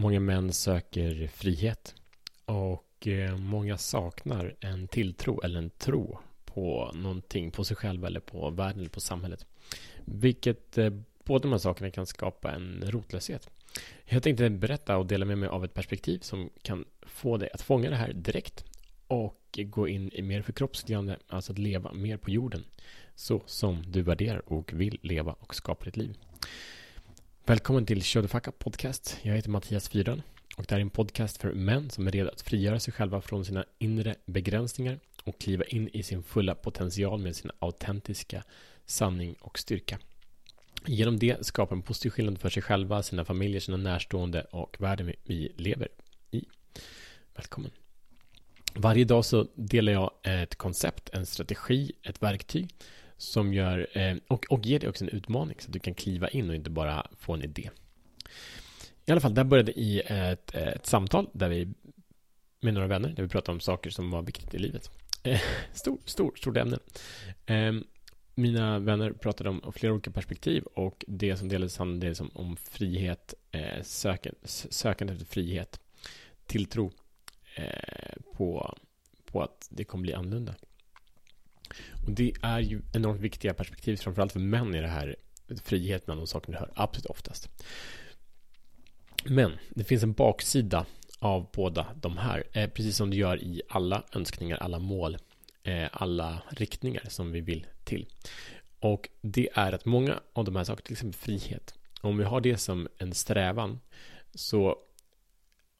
Många män söker frihet och eh, många saknar en tilltro eller en tro på någonting, på sig själv eller på världen eller på samhället. Vilket eh, båda de här sakerna kan skapa en rotlöshet. Jag tänkte berätta och dela med mig av ett perspektiv som kan få dig att fånga det här direkt och gå in i mer förkroppsligande, alltså att leva mer på jorden så som du värderar och vill leva och skapa ditt liv. Välkommen till Show the Fuck Up Podcast. Jag heter Mattias Fyran och det här är en podcast för män som är redo att frigöra sig själva från sina inre begränsningar och kliva in i sin fulla potential med sin autentiska sanning och styrka. Genom det skapa en positiv skillnad för sig själva, sina familjer, sina närstående och världen vi lever i. Välkommen. Varje dag så delar jag ett koncept, en strategi, ett verktyg som gör, eh, och, och ger dig också en utmaning så att du kan kliva in och inte bara få en idé. I alla fall, där började i ett, eh, ett samtal där vi med några vänner, där vi pratade om saker som var viktigt i livet. Stort, stor, stor, stort ämne. Ehm, mina vänner pratade om flera olika perspektiv och det som delades handlade om, om frihet, sökande, sökande efter frihet, tilltro på, på att det kommer bli annorlunda. Och det är ju enormt viktiga perspektiv, framförallt för män i det här friheten av de saker du hör absolut oftast. Men det finns en baksida av båda de här, eh, precis som det gör i alla önskningar, alla mål, eh, alla riktningar som vi vill till. Och det är att många av de här sakerna, till exempel frihet, om vi har det som en strävan, så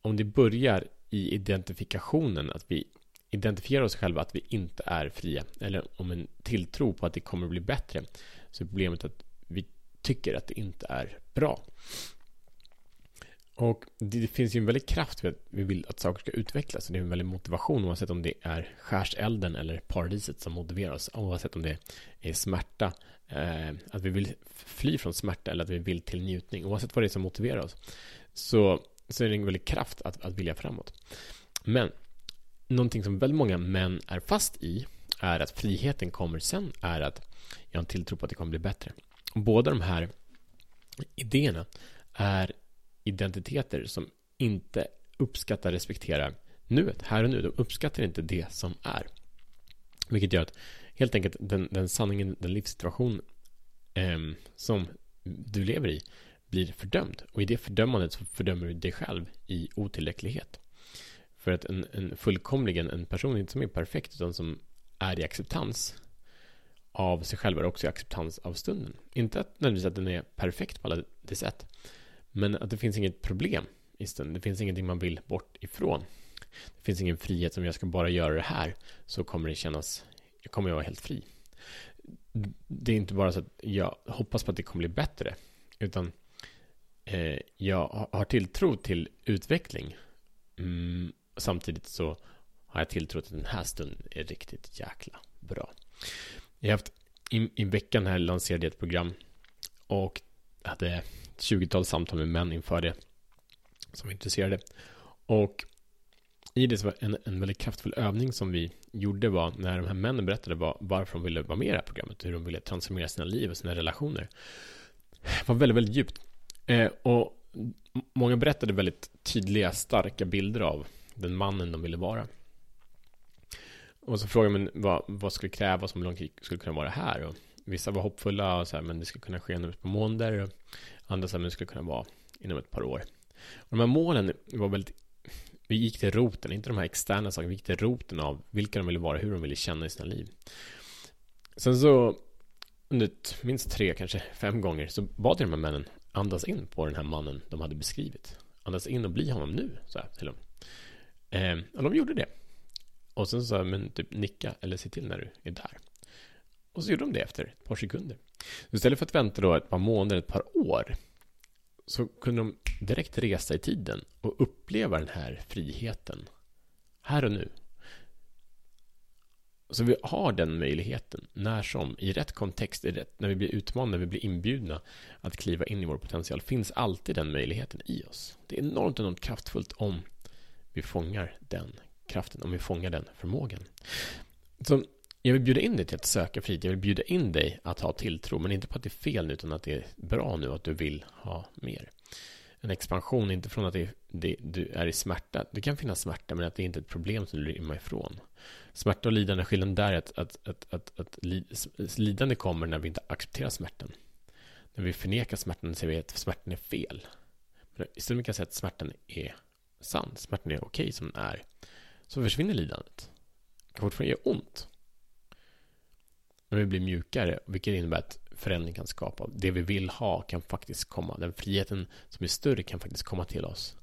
om det börjar i identifikationen, att vi identifierar oss själva att vi inte är fria eller om en tilltro på att det kommer att bli bättre så är problemet att vi tycker att det inte är bra. Och det finns ju en väldig kraft för att vi vill att saker ska utvecklas. Det är en väldig motivation oavsett om det är skärselden eller paradiset som motiverar oss. Oavsett om det är smärta, eh, att vi vill fly från smärta eller att vi vill till njutning. Oavsett vad det är som motiverar oss. Så, så är det en väldig kraft att, att vilja framåt. Men någonting som väldigt många män är fast i är att friheten kommer sen, är att jag har en tilltro på att det kommer bli bättre. Och båda de här idéerna är identiteter som inte uppskattar, respekterar nuet, här och nu. De uppskattar inte det som är. Vilket gör att helt enkelt den, den sanningen, den livssituation eh, som du lever i blir fördömd. Och i det fördömandet så fördömer du dig själv i otillräcklighet. För att en, en fullkomligen, en person inte som är perfekt utan som är i acceptans av sig själv är också i acceptans av stunden. Inte att nödvändigtvis att den är perfekt på alla de sätt. Men att det finns inget problem i stunden. Det finns ingenting man vill bort ifrån. Det finns ingen frihet som jag ska bara göra det här så kommer det kännas, jag kommer jag vara helt fri. Det är inte bara så att jag hoppas på att det kommer bli bättre. Utan eh, jag har tilltro till utveckling. Mm, samtidigt så har jag tilltro till att den här stunden är riktigt jäkla bra. Jag har haft, i, i veckan här lanserade jag ett program och hade ett 20-tal samtal med män inför det som var intresserade. Och i det så var en, en väldigt kraftfull övning som vi gjorde var när de här männen berättade var, varför de ville vara med i det här programmet, hur de ville transformera sina liv och sina relationer. Det var väldigt, väldigt djupt. Eh, och många berättade väldigt tydliga, starka bilder av den mannen de ville vara. Och så frågade man vad, vad skulle krävas, om lång skulle kunna vara här? Och vissa var hoppfulla och så här, men det skulle kunna ske inom ett par månader. Och andra sa, men det skulle kunna vara inom ett par år. Och de här målen var väldigt vi gick till roten, inte de här externa sakerna, vi gick till roten av vilka de ville vara, hur de ville känna i sina liv. Sen så, under minst tre, kanske fem gånger, så bad jag de här männen andas in på den här mannen de hade beskrivit. Andas in och bli honom nu, så här, till dem. Eh, och de gjorde det. Och sen sa jag, men typ nicka eller se till när du är där. Och så gjorde de det efter ett par sekunder. Så istället för att vänta då ett par månader, ett par år, så kunde de direkt resa i tiden och uppleva den här friheten. Här och nu. Så vi har den möjligheten när som, i rätt kontext, i rätt, när vi blir utmanade, när vi blir inbjudna att kliva in i vår potential, finns alltid den möjligheten i oss. Det är enormt, enormt kraftfullt om vi fångar den kraften, om vi fångar den förmågan. Så jag vill bjuda in dig till att söka frihet. Jag vill bjuda in dig att ha tilltro, men inte på att det är fel nu, utan att det är bra nu att du vill ha mer. en expansion, inte från att det, det, du är i smärta. Det kan finnas smärta, men att det inte är ett problem som du vill ifrån. Smärta och lidande, skillnaden där är att, att, att, att, att lidande kommer när vi inte accepterar smärtan. När vi förnekar smärtan säger vi att smärtan är fel. Men istället kan vi säga att smärtan är sann, smärtan är okej som den är. Så försvinner lidandet. Det kan fortfarande göra ont. Men vi blir mjukare, vilket innebär att förändring kan skapa. Det vi vill ha kan faktiskt komma. Den friheten som är större kan faktiskt komma till oss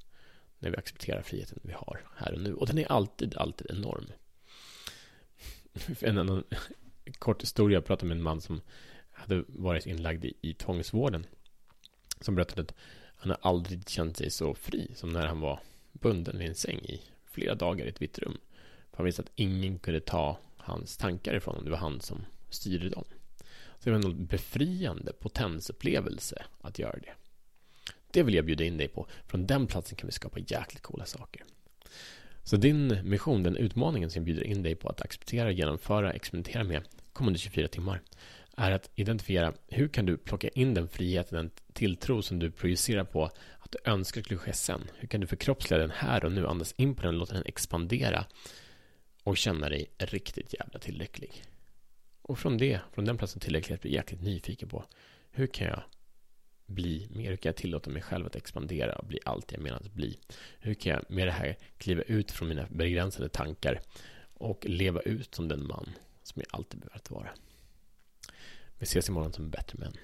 när vi accepterar friheten vi har här och nu. Och den är alltid, alltid enorm. En annan kort historia. Jag pratade med en man som hade varit inlagd i, i tvångsvården. Som berättade att han har aldrig känt sig så fri som när han var bunden vid en säng i flera dagar i ett vitt rum. För han visste att ingen kunde ta hans tankar ifrån honom. Det var han som styrde dem. Så det var en befriande potensupplevelse att göra det. Det vill jag bjuda in dig på. Från den platsen kan vi skapa jäkligt coola saker. Så din mission, den utmaningen som jag bjuder in dig på att acceptera, genomföra, experimentera med kommande 24 timmar är att identifiera hur kan du plocka in den friheten, den tilltro som du projicerar på att du önskar skulle ske sen. Hur kan du förkroppsliga den här och nu, andas in på den, låta den expandera och känna dig riktigt jävla tillräcklig. Och från det, från den platsen tillräcklighet. blir jag jäkligt nyfiken på hur kan jag bli mer? Hur kan jag tillåta mig själv att expandera och bli allt jag menar att bli? Hur kan jag med det här kliva ut från mina begränsade tankar och leva ut som den man som jag alltid behöver vara? Vi ses imorgon som bättre män.